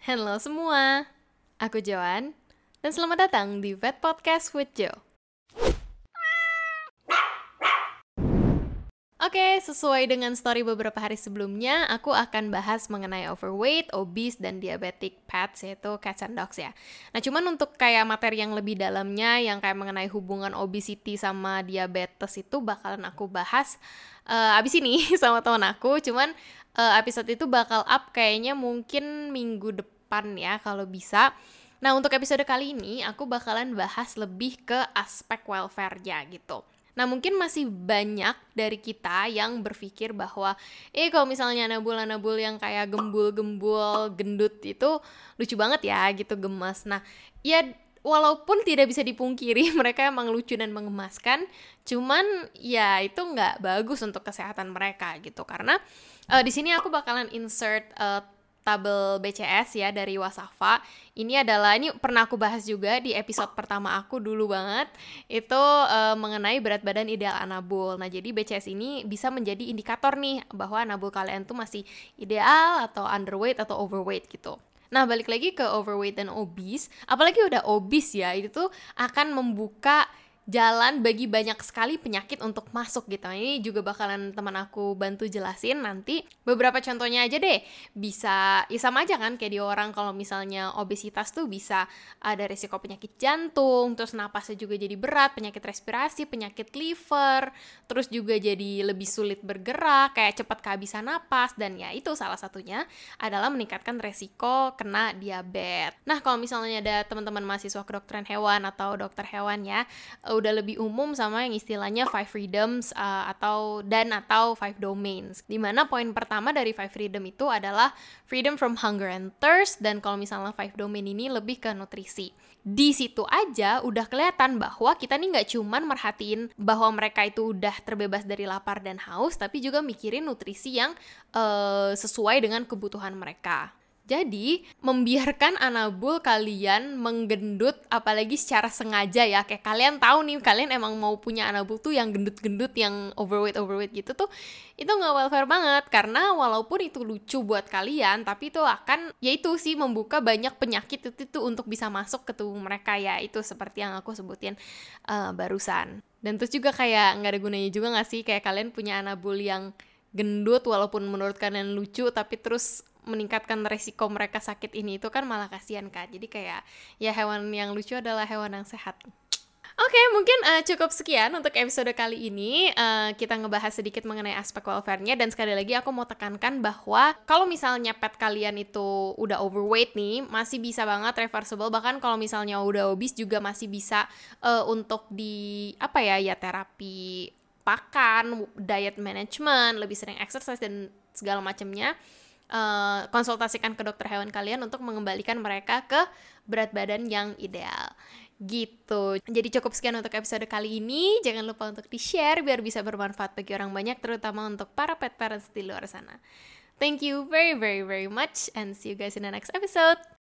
Halo semua, aku Joan, dan selamat datang di Vet Podcast with Jo. Oke, sesuai dengan story beberapa hari sebelumnya, aku akan bahas mengenai overweight, obese, dan diabetic pets, yaitu cats and dogs ya. Nah, cuman untuk kayak materi yang lebih dalamnya, yang kayak mengenai hubungan obesity sama diabetes itu bakalan aku bahas uh, abis ini sama teman aku. Cuman uh, episode itu bakal up kayaknya mungkin minggu depan ya, kalau bisa. Nah, untuk episode kali ini, aku bakalan bahas lebih ke aspek welfare-nya gitu. Nah, mungkin masih banyak dari kita yang berpikir bahwa, eh kalau misalnya nabul-nabul yang kayak gembul-gembul, gendut itu lucu banget ya, gitu gemas. Nah, ya walaupun tidak bisa dipungkiri mereka emang lucu dan mengemaskan, cuman ya itu nggak bagus untuk kesehatan mereka gitu. Karena uh, di sini aku bakalan insert uh, tabel BCS ya dari Wasafa. Ini adalah ini pernah aku bahas juga di episode pertama aku dulu banget itu uh, mengenai berat badan ideal anabul. Nah, jadi BCS ini bisa menjadi indikator nih bahwa anabul kalian tuh masih ideal atau underweight atau overweight gitu. Nah, balik lagi ke overweight dan obese, apalagi udah obese ya, itu tuh akan membuka jalan bagi banyak sekali penyakit untuk masuk gitu. Ini juga bakalan teman aku bantu jelasin nanti. Beberapa contohnya aja deh. Bisa ya sama aja kan kayak di orang kalau misalnya obesitas tuh bisa ada risiko penyakit jantung, terus napasnya juga jadi berat, penyakit respirasi, penyakit liver, terus juga jadi lebih sulit bergerak, kayak cepat kehabisan napas dan ya itu salah satunya adalah meningkatkan resiko kena diabetes. Nah, kalau misalnya ada teman-teman mahasiswa kedokteran hewan atau dokter hewan ya, udah lebih umum sama yang istilahnya five freedoms uh, atau dan atau five domains. Di mana poin pertama dari five freedom itu adalah freedom from hunger and thirst dan kalau misalnya five domain ini lebih ke nutrisi. Di situ aja udah kelihatan bahwa kita nih nggak cuman merhatiin bahwa mereka itu udah terbebas dari lapar dan haus, tapi juga mikirin nutrisi yang uh, sesuai dengan kebutuhan mereka. Jadi, membiarkan anabul kalian menggendut apalagi secara sengaja ya. Kayak kalian tahu nih, kalian emang mau punya anabul tuh yang gendut-gendut, yang overweight-overweight gitu tuh, itu nggak welfare banget. Karena walaupun itu lucu buat kalian, tapi itu akan, ya itu sih membuka banyak penyakit itu, itu untuk bisa masuk ke tubuh mereka ya. Itu seperti yang aku sebutin uh, barusan. Dan terus juga kayak nggak ada gunanya juga nggak sih kayak kalian punya anabul yang gendut walaupun menurut kalian lucu tapi terus meningkatkan resiko mereka sakit ini itu kan malah kasihan kan jadi kayak ya hewan yang lucu adalah hewan yang sehat Oke, okay, mungkin uh, cukup sekian untuk episode kali ini. Uh, kita ngebahas sedikit mengenai aspek welfare-nya dan sekali lagi aku mau tekankan bahwa kalau misalnya pet kalian itu udah overweight nih, masih bisa banget reversible. Bahkan kalau misalnya udah obese juga masih bisa uh, untuk di apa ya ya terapi pakan, diet management, lebih sering exercise dan segala macamnya uh, konsultasikan ke dokter hewan kalian untuk mengembalikan mereka ke berat badan yang ideal gitu. Jadi cukup sekian untuk episode kali ini. Jangan lupa untuk di-share biar bisa bermanfaat bagi orang banyak terutama untuk para pet parents di luar sana. Thank you very very very much and see you guys in the next episode.